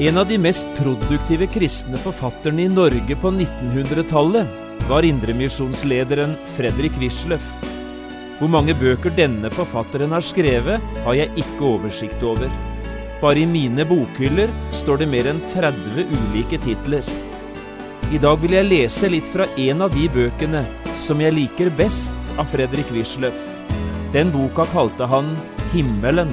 En av de mest produktive kristne forfatterne i Norge på 1900-tallet var indremisjonslederen Fredrik Wisløff. Hvor mange bøker denne forfatteren har skrevet, har jeg ikke oversikt over. Bare i mine bokhyller står det mer enn 30 ulike titler. I dag vil jeg lese litt fra en av de bøkene som jeg liker best av Fredrik Wisløff. Den boka kalte han Himmelen.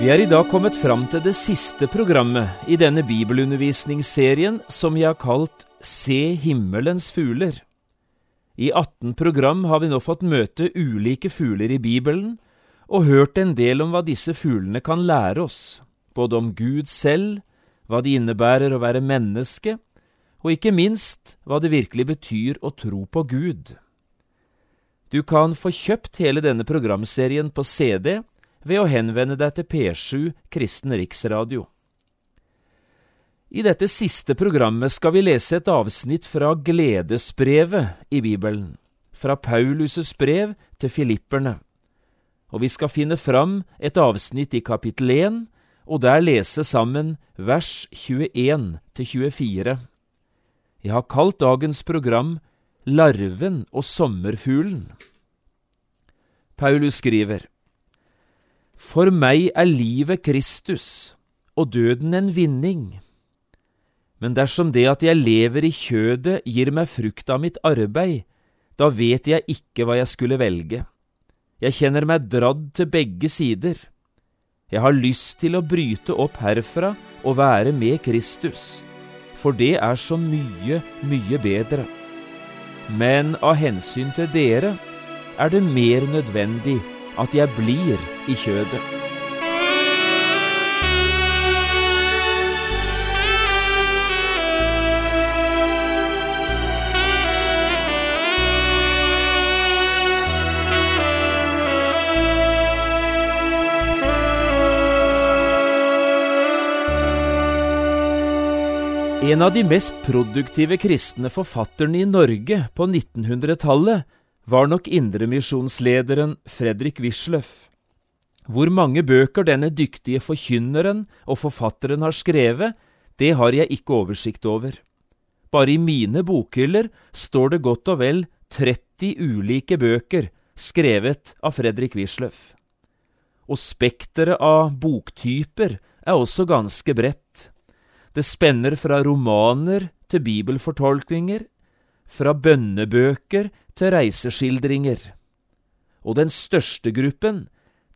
Vi er i dag kommet fram til det siste programmet i denne bibelundervisningsserien som jeg har kalt Se himmelens fugler. I 18 program har vi nå fått møte ulike fugler i Bibelen, og hørt en del om hva disse fuglene kan lære oss, både om Gud selv, hva det innebærer å være menneske, og ikke minst hva det virkelig betyr å tro på Gud. Du kan få kjøpt hele denne programserien på CD ved å henvende deg til P7 Kristen Riksradio. I dette siste programmet skal vi lese et avsnitt fra Gledesbrevet i Bibelen, fra Paulus' brev til filipperne, og vi skal finne fram et avsnitt i kapittel 1, og der lese sammen vers 21 til 24. Jeg har kalt dagens program Larven og sommerfuglen. Paulus skriver, for meg er livet Kristus og døden en vinning. Men dersom det at jeg lever i kjødet gir meg frukt av mitt arbeid, da vet jeg ikke hva jeg skulle velge. Jeg kjenner meg dradd til begge sider. Jeg har lyst til å bryte opp herfra og være med Kristus, for det er så mye, mye bedre. Men av hensyn til dere er det mer nødvendig at jeg blir i kjødet. En av de mest produktive kristne forfatterne i Norge på 1900-tallet var nok indremisjonslederen Fredrik Wisløff. Hvor mange bøker denne dyktige forkynneren og forfatteren har skrevet, det har jeg ikke oversikt over. Bare i mine bokhyller står det godt og vel 30 ulike bøker skrevet av Fredrik Wisløff. Og spekteret av boktyper er også ganske bredt. Det spenner fra romaner til bibelfortolkninger, fra bønnebøker til reiseskildringer. Og den største gruppen,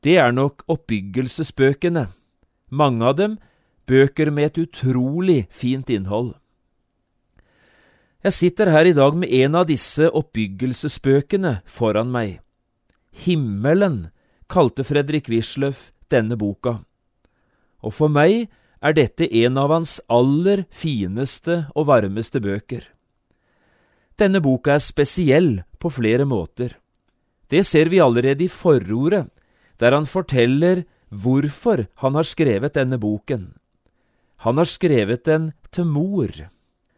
det er nok oppbyggelsesbøkene, mange av dem bøker med et utrolig fint innhold. Jeg sitter her i dag med en av disse oppbyggelsesbøkene foran meg. Himmelen kalte Fredrik Wisløff denne boka, og for meg er dette en av hans aller fineste og varmeste bøker. Denne boka er spesiell på flere måter. Det ser vi allerede i forordet, der han forteller hvorfor han har skrevet denne boken. Han har skrevet den til mor.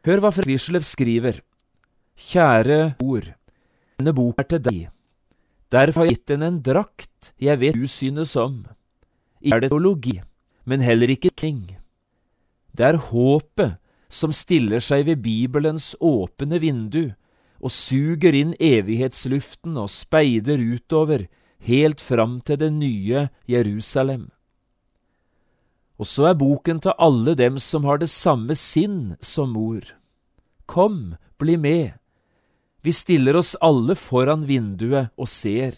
Hør hva Frislev skriver. Kjære mor, denne boka er til deg. Derfor har jeg gitt den en drakt jeg vet du synes om. Ikke er det teologi, men heller ikke ting. Det er håpet som stiller seg ved Bibelens åpne vindu og suger inn evighetsluften og speider utover helt fram til det nye Jerusalem. Og så er boken til alle dem som har det samme sinn som mor. Kom, bli med. Vi stiller oss alle foran vinduet og ser.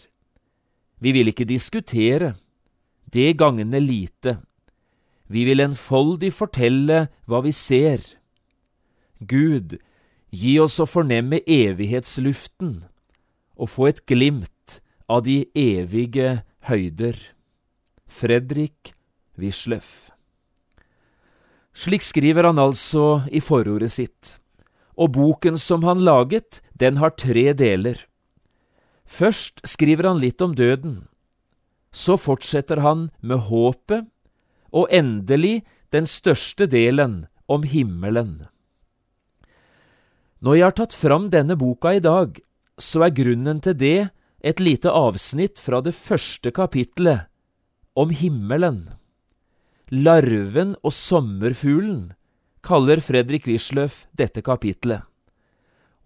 Vi vil ikke diskutere, det gagner lite. Vi vil enfoldig fortelle hva vi ser. Gud, gi oss å fornemme evighetsluften og få et glimt av de evige høyder. Fredrik Wisløff. Slik skriver han altså i forordet sitt, og boken som han laget, den har tre deler. Først skriver han litt om døden, så fortsetter han med håpet, og endelig den største delen om himmelen. Når jeg har tatt fram denne boka i dag, så er grunnen til det et lite avsnitt fra det første kapitlet, om himmelen. Larven og sommerfuglen kaller Fredrik Wisløff dette kapitlet,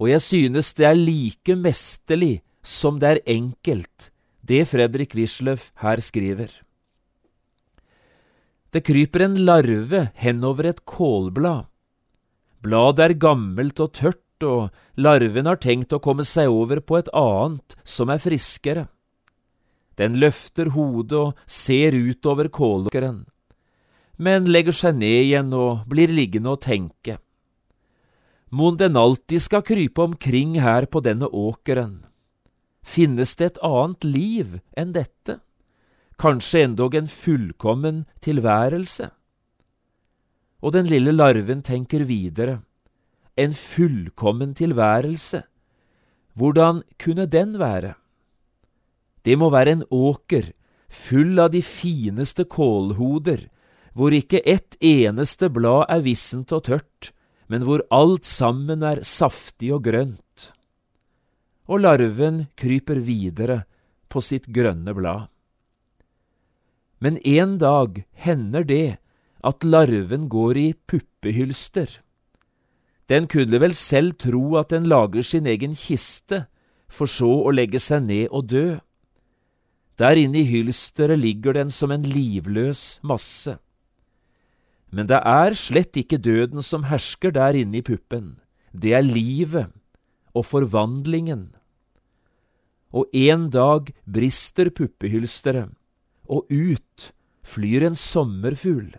og jeg synes det er like mesterlig som det er enkelt, det Fredrik Wisløff her skriver. Det kryper en larve henover et kålblad. Bladet er gammelt og tørt, og larven har tenkt å komme seg over på et annet som er friskere. Den løfter hodet og ser utover kålåkeren, men legger seg ned igjen og blir liggende og tenke. Mon den alltid skal krype omkring her på denne åkeren. Finnes det et annet liv enn dette? Kanskje endog en fullkommen tilværelse? Og den lille larven tenker videre. En fullkommen tilværelse. Hvordan kunne den være? Det må være en åker full av de fineste kålhoder, hvor ikke ett eneste blad er vissent og tørt, men hvor alt sammen er saftig og grønt. Og larven kryper videre på sitt grønne blad. Men en dag hender det at larven går i puppehylster. Den kunne vel selv tro at den lager sin egen kiste, for så å legge seg ned og dø. Der inne i hylsteret ligger den som en livløs masse. Men det er slett ikke døden som hersker der inne i puppen, det er livet og forvandlingen. Og en dag brister puppehylsteret, og ut flyr en sommerfugl.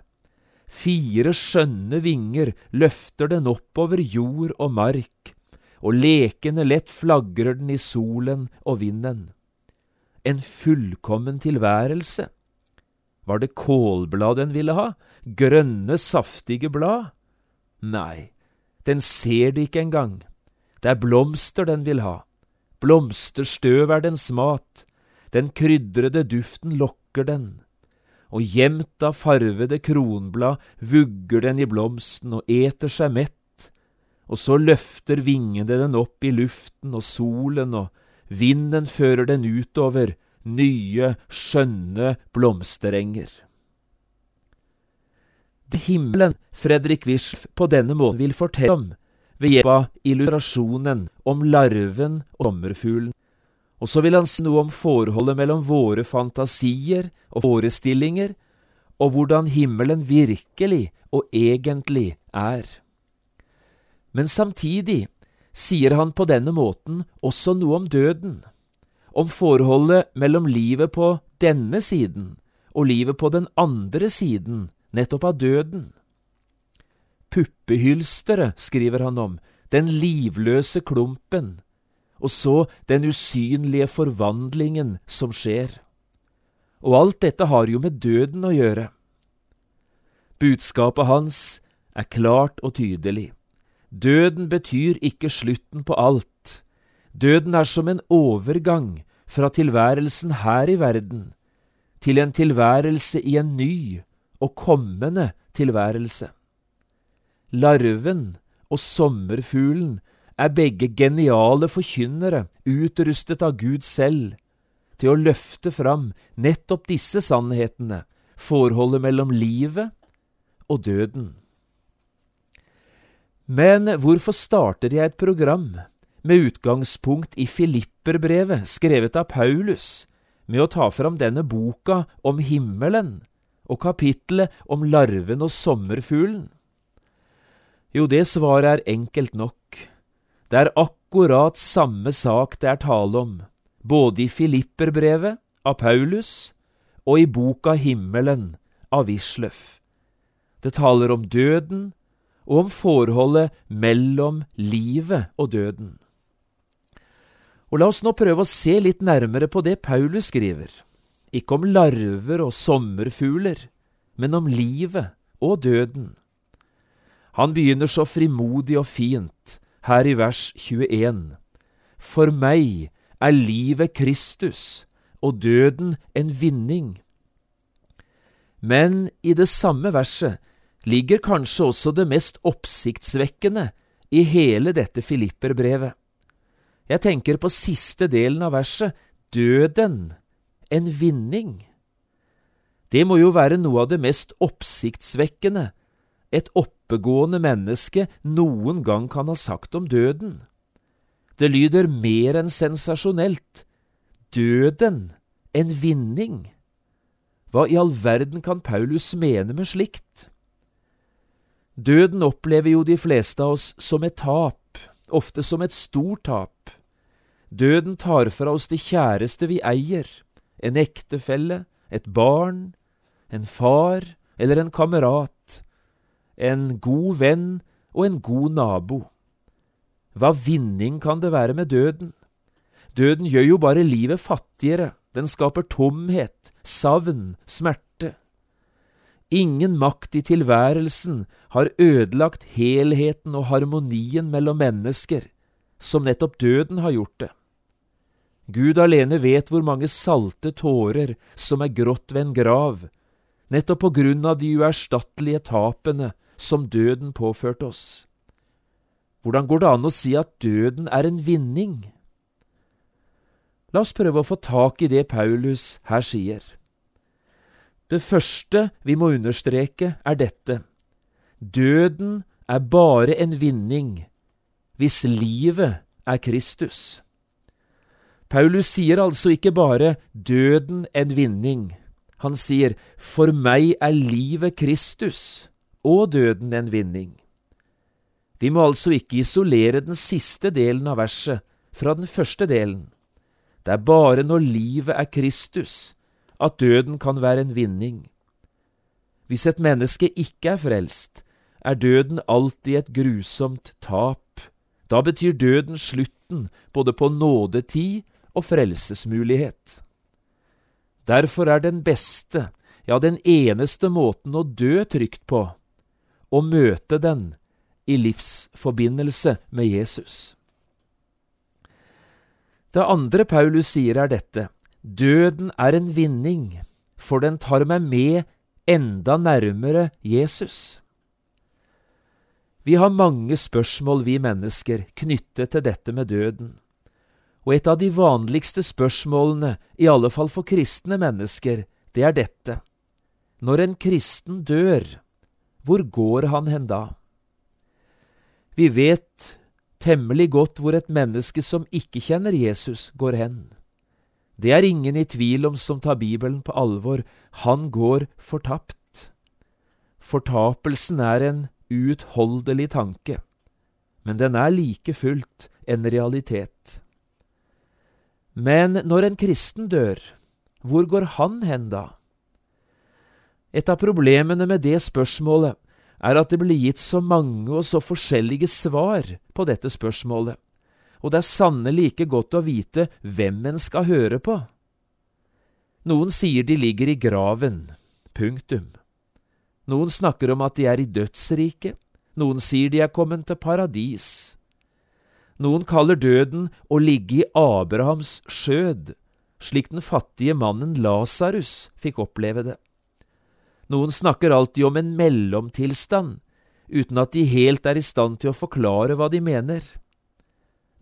Fire skjønne vinger løfter den oppover jord og mark, og lekende lett flagrer den i solen og vinden en fullkommen tilværelse. Var det kålblad den ville ha? Grønne, saftige blad? Nei, den ser det ikke engang. Det er blomster den vil ha. Blomsterstøv er dens mat. Den krydrede duften lokker den. Og gjemt av farvede kronblad vugger den i blomsten og eter seg mett. Og så løfter vingene den opp i luften og solen og Vinden fører den utover nye, skjønne blomsterenger. Det himmelen Fredrik Wischf på denne måten vil fortelle om, ved hjelp av illustrasjonen om larven og sommerfuglen, og så vil han si noe om forholdet mellom våre fantasier og forestillinger, og hvordan himmelen virkelig og egentlig er. Men samtidig sier han på denne måten også noe om døden, om forholdet mellom livet på denne siden og livet på den andre siden, nettopp av døden. Puppehylsteret skriver han om, den livløse klumpen, og så den usynlige forvandlingen som skjer. Og alt dette har jo med døden å gjøre. Budskapet hans er klart og tydelig. Døden betyr ikke slutten på alt. Døden er som en overgang fra tilværelsen her i verden til en tilværelse i en ny og kommende tilværelse. Larven og sommerfuglen er begge geniale forkynnere, utrustet av Gud selv, til å løfte fram nettopp disse sannhetene, forholdet mellom livet og døden. Men hvorfor starter jeg et program med utgangspunkt i Filipperbrevet skrevet av Paulus, med å ta fram denne boka om himmelen og kapittelet om larven og sommerfuglen? Jo, det svaret er enkelt nok. Det er akkurat samme sak det er tale om, både i Filipperbrevet av Paulus og i boka Himmelen av Wisløff. Det taler om døden og om forholdet mellom livet og døden. Og La oss nå prøve å se litt nærmere på det Paulus skriver, ikke om larver og sommerfugler, men om livet og døden. Han begynner så frimodig og fint her i vers 21. For meg er livet Kristus og døden en vinning. Men i det samme verset ligger kanskje også det mest oppsiktsvekkende i hele dette Filipperbrevet. Jeg tenker på siste delen av verset, døden, en vinning. Det må jo være noe av det mest oppsiktsvekkende et oppegående menneske noen gang kan ha sagt om døden. Det lyder mer enn sensasjonelt. Døden, en vinning. Hva i all verden kan Paulus mene med slikt? Døden opplever jo de fleste av oss som et tap, ofte som et stort tap. Døden tar fra oss det kjæreste vi eier, en ektefelle, et barn, en far eller en kamerat, en god venn og en god nabo. Hva vinning kan det være med døden? Døden gjør jo bare livet fattigere, den skaper tomhet, savn, smerte. Ingen makt i tilværelsen har ødelagt helheten og harmonien mellom mennesker, som nettopp døden har gjort det. Gud alene vet hvor mange salte tårer som er grått ved en grav, nettopp på grunn av de uerstattelige tapene som døden påførte oss. Hvordan går det an å si at døden er en vinning? La oss prøve å få tak i det Paulus her sier. Det første vi må understreke, er dette. Døden er bare en vinning hvis livet er Kristus. Paulus sier altså ikke bare døden en vinning. Han sier for meg er livet Kristus og døden en vinning. Vi må altså ikke isolere den siste delen av verset fra den første delen. Det er bare når livet er Kristus at døden kan være en vinning. Hvis et menneske ikke er frelst, er døden alltid et grusomt tap. Da betyr døden slutten både på nådetid og frelsesmulighet. Derfor er den beste, ja, den eneste måten å dø trygt på, å møte den i livsforbindelse med Jesus. Det andre Paulus sier, er dette. Døden er en vinning, for den tar meg med enda nærmere Jesus. Vi har mange spørsmål, vi mennesker, knyttet til dette med døden. Og et av de vanligste spørsmålene, i alle fall for kristne mennesker, det er dette. Når en kristen dør, hvor går han hen da? Vi vet temmelig godt hvor et menneske som ikke kjenner Jesus, går hen. Det er ingen i tvil om som tar Bibelen på alvor, han går fortapt. Fortapelsen er en uutholdelig tanke, men den er like fullt en realitet. Men når en kristen dør, hvor går han hen da? Et av problemene med det spørsmålet er at det blir gitt så mange og så forskjellige svar på dette spørsmålet og det er sannelig ikke godt å vite hvem en skal høre på. Noen sier de ligger i graven. Punktum. Noen snakker om at de er i dødsriket. Noen sier de er kommet til paradis. Noen kaller døden å ligge i Abrahams skjød, slik den fattige mannen Lasarus fikk oppleve det. Noen snakker alltid om en mellomtilstand, uten at de helt er i stand til å forklare hva de mener.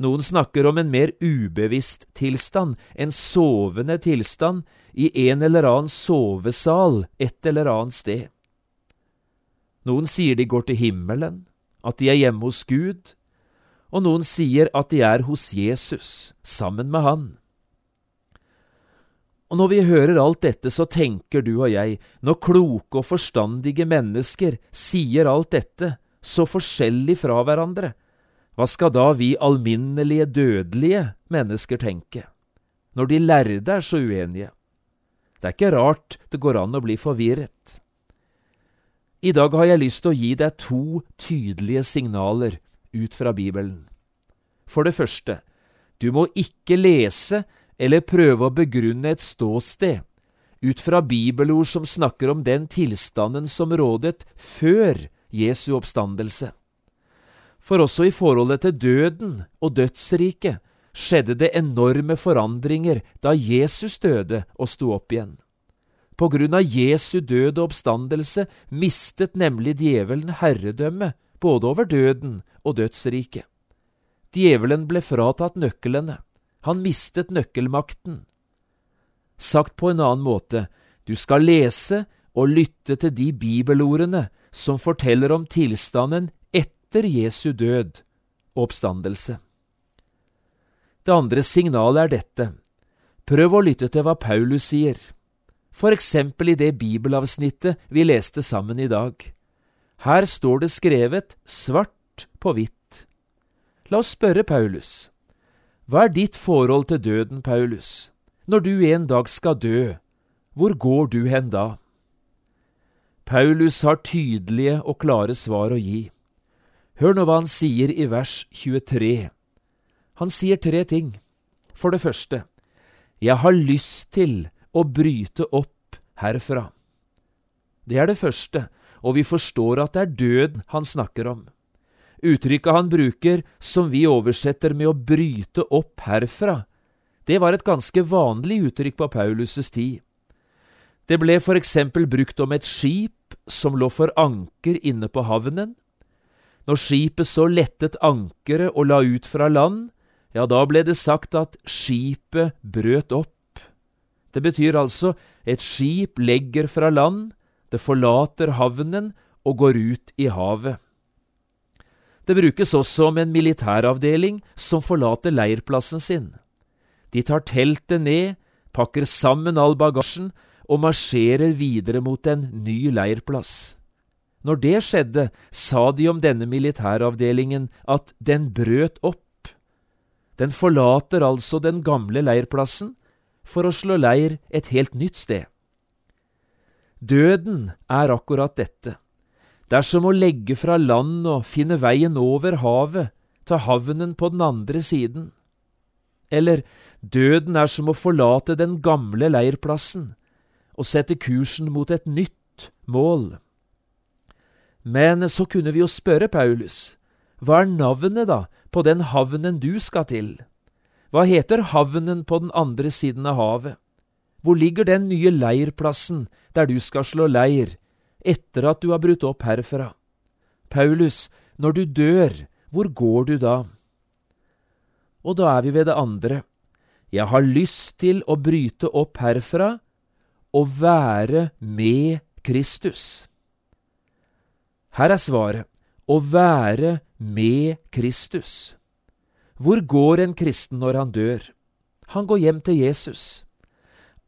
Noen snakker om en mer ubevisst tilstand, en sovende tilstand, i en eller annen sovesal et eller annet sted. Noen sier de går til himmelen, at de er hjemme hos Gud, og noen sier at de er hos Jesus, sammen med Han. Og når vi hører alt dette, så tenker du og jeg, når kloke og forstandige mennesker sier alt dette, så forskjellig fra hverandre, hva skal da vi alminnelige, dødelige mennesker tenke, når de lærde er så uenige? Det er ikke rart det går an å bli forvirret. I dag har jeg lyst til å gi deg to tydelige signaler ut fra Bibelen. For det første, du må ikke lese eller prøve å begrunne et ståsted ut fra bibelord som snakker om den tilstanden som rådet før Jesu oppstandelse. For også i forholdet til døden og dødsriket skjedde det enorme forandringer da Jesus døde og sto opp igjen. På grunn av Jesu død og oppstandelse mistet nemlig djevelen herredømme både over døden og dødsriket. Djevelen ble fratatt nøklene. Han mistet nøkkelmakten. Sagt på en annen måte, du skal lese og lytte til de bibelordene som forteller om tilstanden etter Jesu død og oppstandelse. Det andre signalet er dette. Prøv å lytte til hva Paulus sier, for eksempel i det bibelavsnittet vi leste sammen i dag. Her står det skrevet svart på hvitt. La oss spørre Paulus. Hva er ditt forhold til døden, Paulus? Når du en dag skal dø, hvor går du hen da? Paulus har tydelige og klare svar å gi. Hør nå hva han sier i vers 23. Han sier tre ting. For det første, jeg har lyst til å bryte opp herfra. Det er det første, og vi forstår at det er død han snakker om. Uttrykket han bruker, som vi oversetter med å bryte opp herfra, det var et ganske vanlig uttrykk på Paulus' tid. Det ble for eksempel brukt om et skip som lå for anker inne på havnen. Når skipet så lettet ankeret og la ut fra land, ja, da ble det sagt at skipet brøt opp. Det betyr altså et skip legger fra land, det forlater havnen og går ut i havet. Det brukes også om en militæravdeling som forlater leirplassen sin. De tar teltet ned, pakker sammen all bagasjen og marsjerer videre mot en ny leirplass. Når det skjedde, sa de om denne militæravdelingen at den brøt opp. Den forlater altså den gamle leirplassen for å slå leir et helt nytt sted. Døden er akkurat dette. Det er som å legge fra land og finne veien over havet, til havnen på den andre siden. Eller døden er som å forlate den gamle leirplassen og sette kursen mot et nytt mål. Men så kunne vi jo spørre Paulus, hva er navnet da på den havnen du skal til? Hva heter havnen på den andre siden av havet? Hvor ligger den nye leirplassen der du skal slå leir etter at du har brutt opp herfra? Paulus, når du dør, hvor går du da? Og da er vi ved det andre. Jeg har lyst til å bryte opp herfra og være med Kristus. Her er svaret å være med Kristus. Hvor går en kristen når han dør? Han går hjem til Jesus.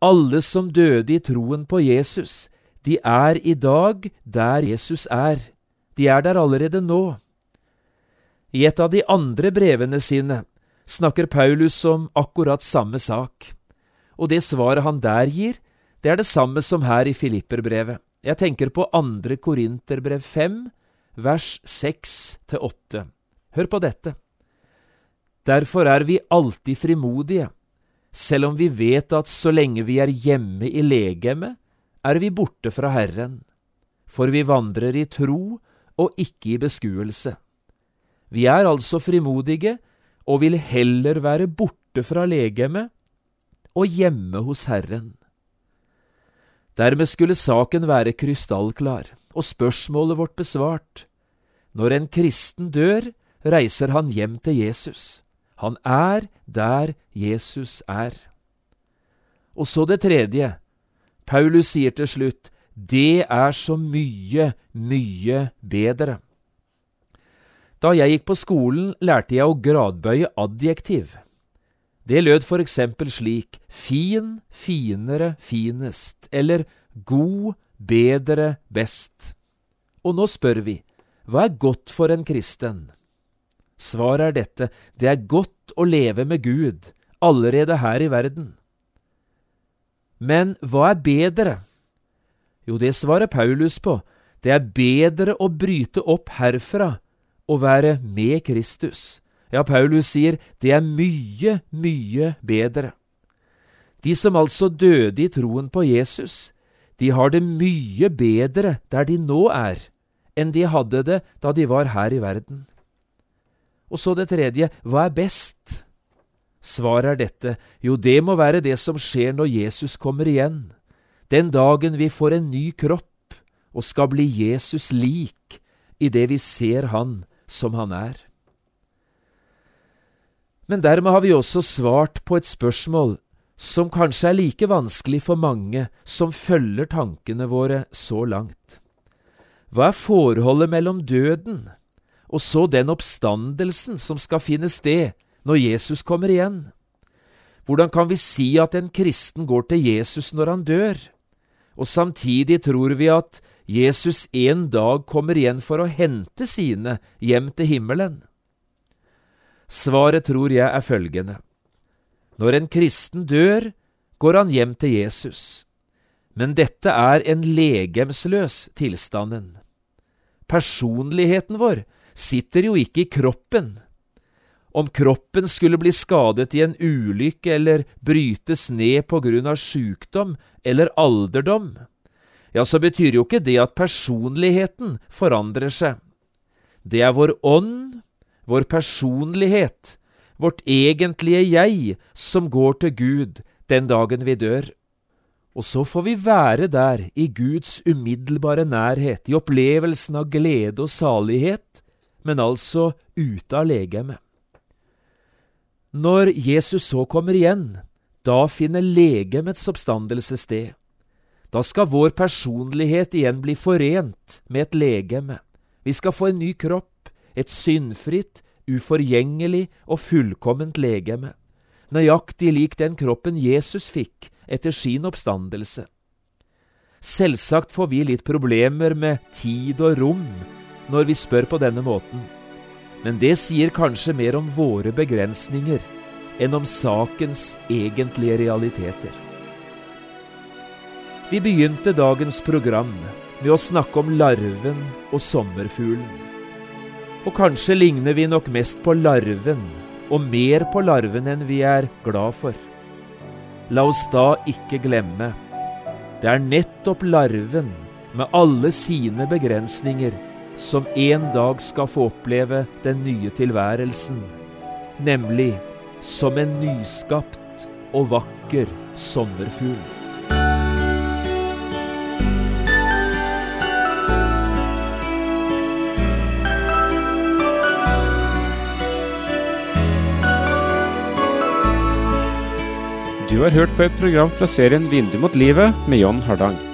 Alle som døde i troen på Jesus, de er i dag der Jesus er. De er der allerede nå. I et av de andre brevene sine snakker Paulus om akkurat samme sak, og det svaret han der gir, det er det samme som her i Filipperbrevet. Jeg tenker på andre Korinterbrev 5, vers 6–8. Hør på dette. Derfor er vi alltid frimodige, selv om vi vet at så lenge vi er hjemme i legemet, er vi borte fra Herren, for vi vandrer i tro og ikke i beskuelse. Vi er altså frimodige og vil heller være borte fra legemet og hjemme hos Herren. Dermed skulle saken være krystallklar og spørsmålet vårt besvart. Når en kristen dør, reiser han hjem til Jesus. Han er der Jesus er. Og så det tredje. Paulus sier til slutt, det er så mye, mye bedre. Da jeg gikk på skolen, lærte jeg å gradbøye adjektiv. Det lød for eksempel slik fin, finere, finest, eller god, bedre, best. Og nå spør vi, hva er godt for en kristen? Svaret er dette, det er godt å leve med Gud, allerede her i verden. Men hva er bedre? Jo, det svarer Paulus på. Det er bedre å bryte opp herfra og være med Kristus. Ja, Paulus sier det er mye, mye bedre. De som altså døde i troen på Jesus, de har det mye bedre der de nå er, enn de hadde det da de var her i verden. Og så det tredje, hva er best? Svaret er dette, jo det må være det som skjer når Jesus kommer igjen, den dagen vi får en ny kropp og skal bli Jesus lik i det vi ser Han som Han er. Men dermed har vi også svart på et spørsmål som kanskje er like vanskelig for mange som følger tankene våre så langt. Hva er forholdet mellom døden og så den oppstandelsen som skal finne sted når Jesus kommer igjen? Hvordan kan vi si at en kristen går til Jesus når han dør, og samtidig tror vi at Jesus en dag kommer igjen for å hente sine hjem til himmelen? Svaret tror jeg er følgende. Når en kristen dør, går han hjem til Jesus. Men dette er en legemsløs tilstanden. Personligheten vår sitter jo ikke i kroppen. Om kroppen skulle bli skadet i en ulykke eller brytes ned på grunn av sykdom eller alderdom, ja, så betyr jo ikke det at personligheten forandrer seg. Det er vår ånd, vår personlighet, vårt egentlige jeg, som går til Gud den dagen vi dør. Og så får vi være der i Guds umiddelbare nærhet, i opplevelsen av glede og salighet, men altså ute av legemet. Når Jesus så kommer igjen, da finner legemets oppstandelse sted. Da skal vår personlighet igjen bli forent med et legeme. Vi skal få en ny kropp, et syndfritt, uforgjengelig og fullkomment legeme, nøyaktig lik den kroppen Jesus fikk etter sin oppstandelse. Selvsagt får vi litt problemer med tid og rom når vi spør på denne måten, men det sier kanskje mer om våre begrensninger enn om sakens egentlige realiteter. Vi begynte dagens program med å snakke om larven og sommerfuglen. Og kanskje ligner vi nok mest på larven, og mer på larven enn vi er glad for. La oss da ikke glemme. Det er nettopp larven, med alle sine begrensninger, som en dag skal få oppleve den nye tilværelsen, nemlig som en nyskapt og vakker sommerfugl. Du har hørt på et program fra serien Vindu mot livet med John Hardang.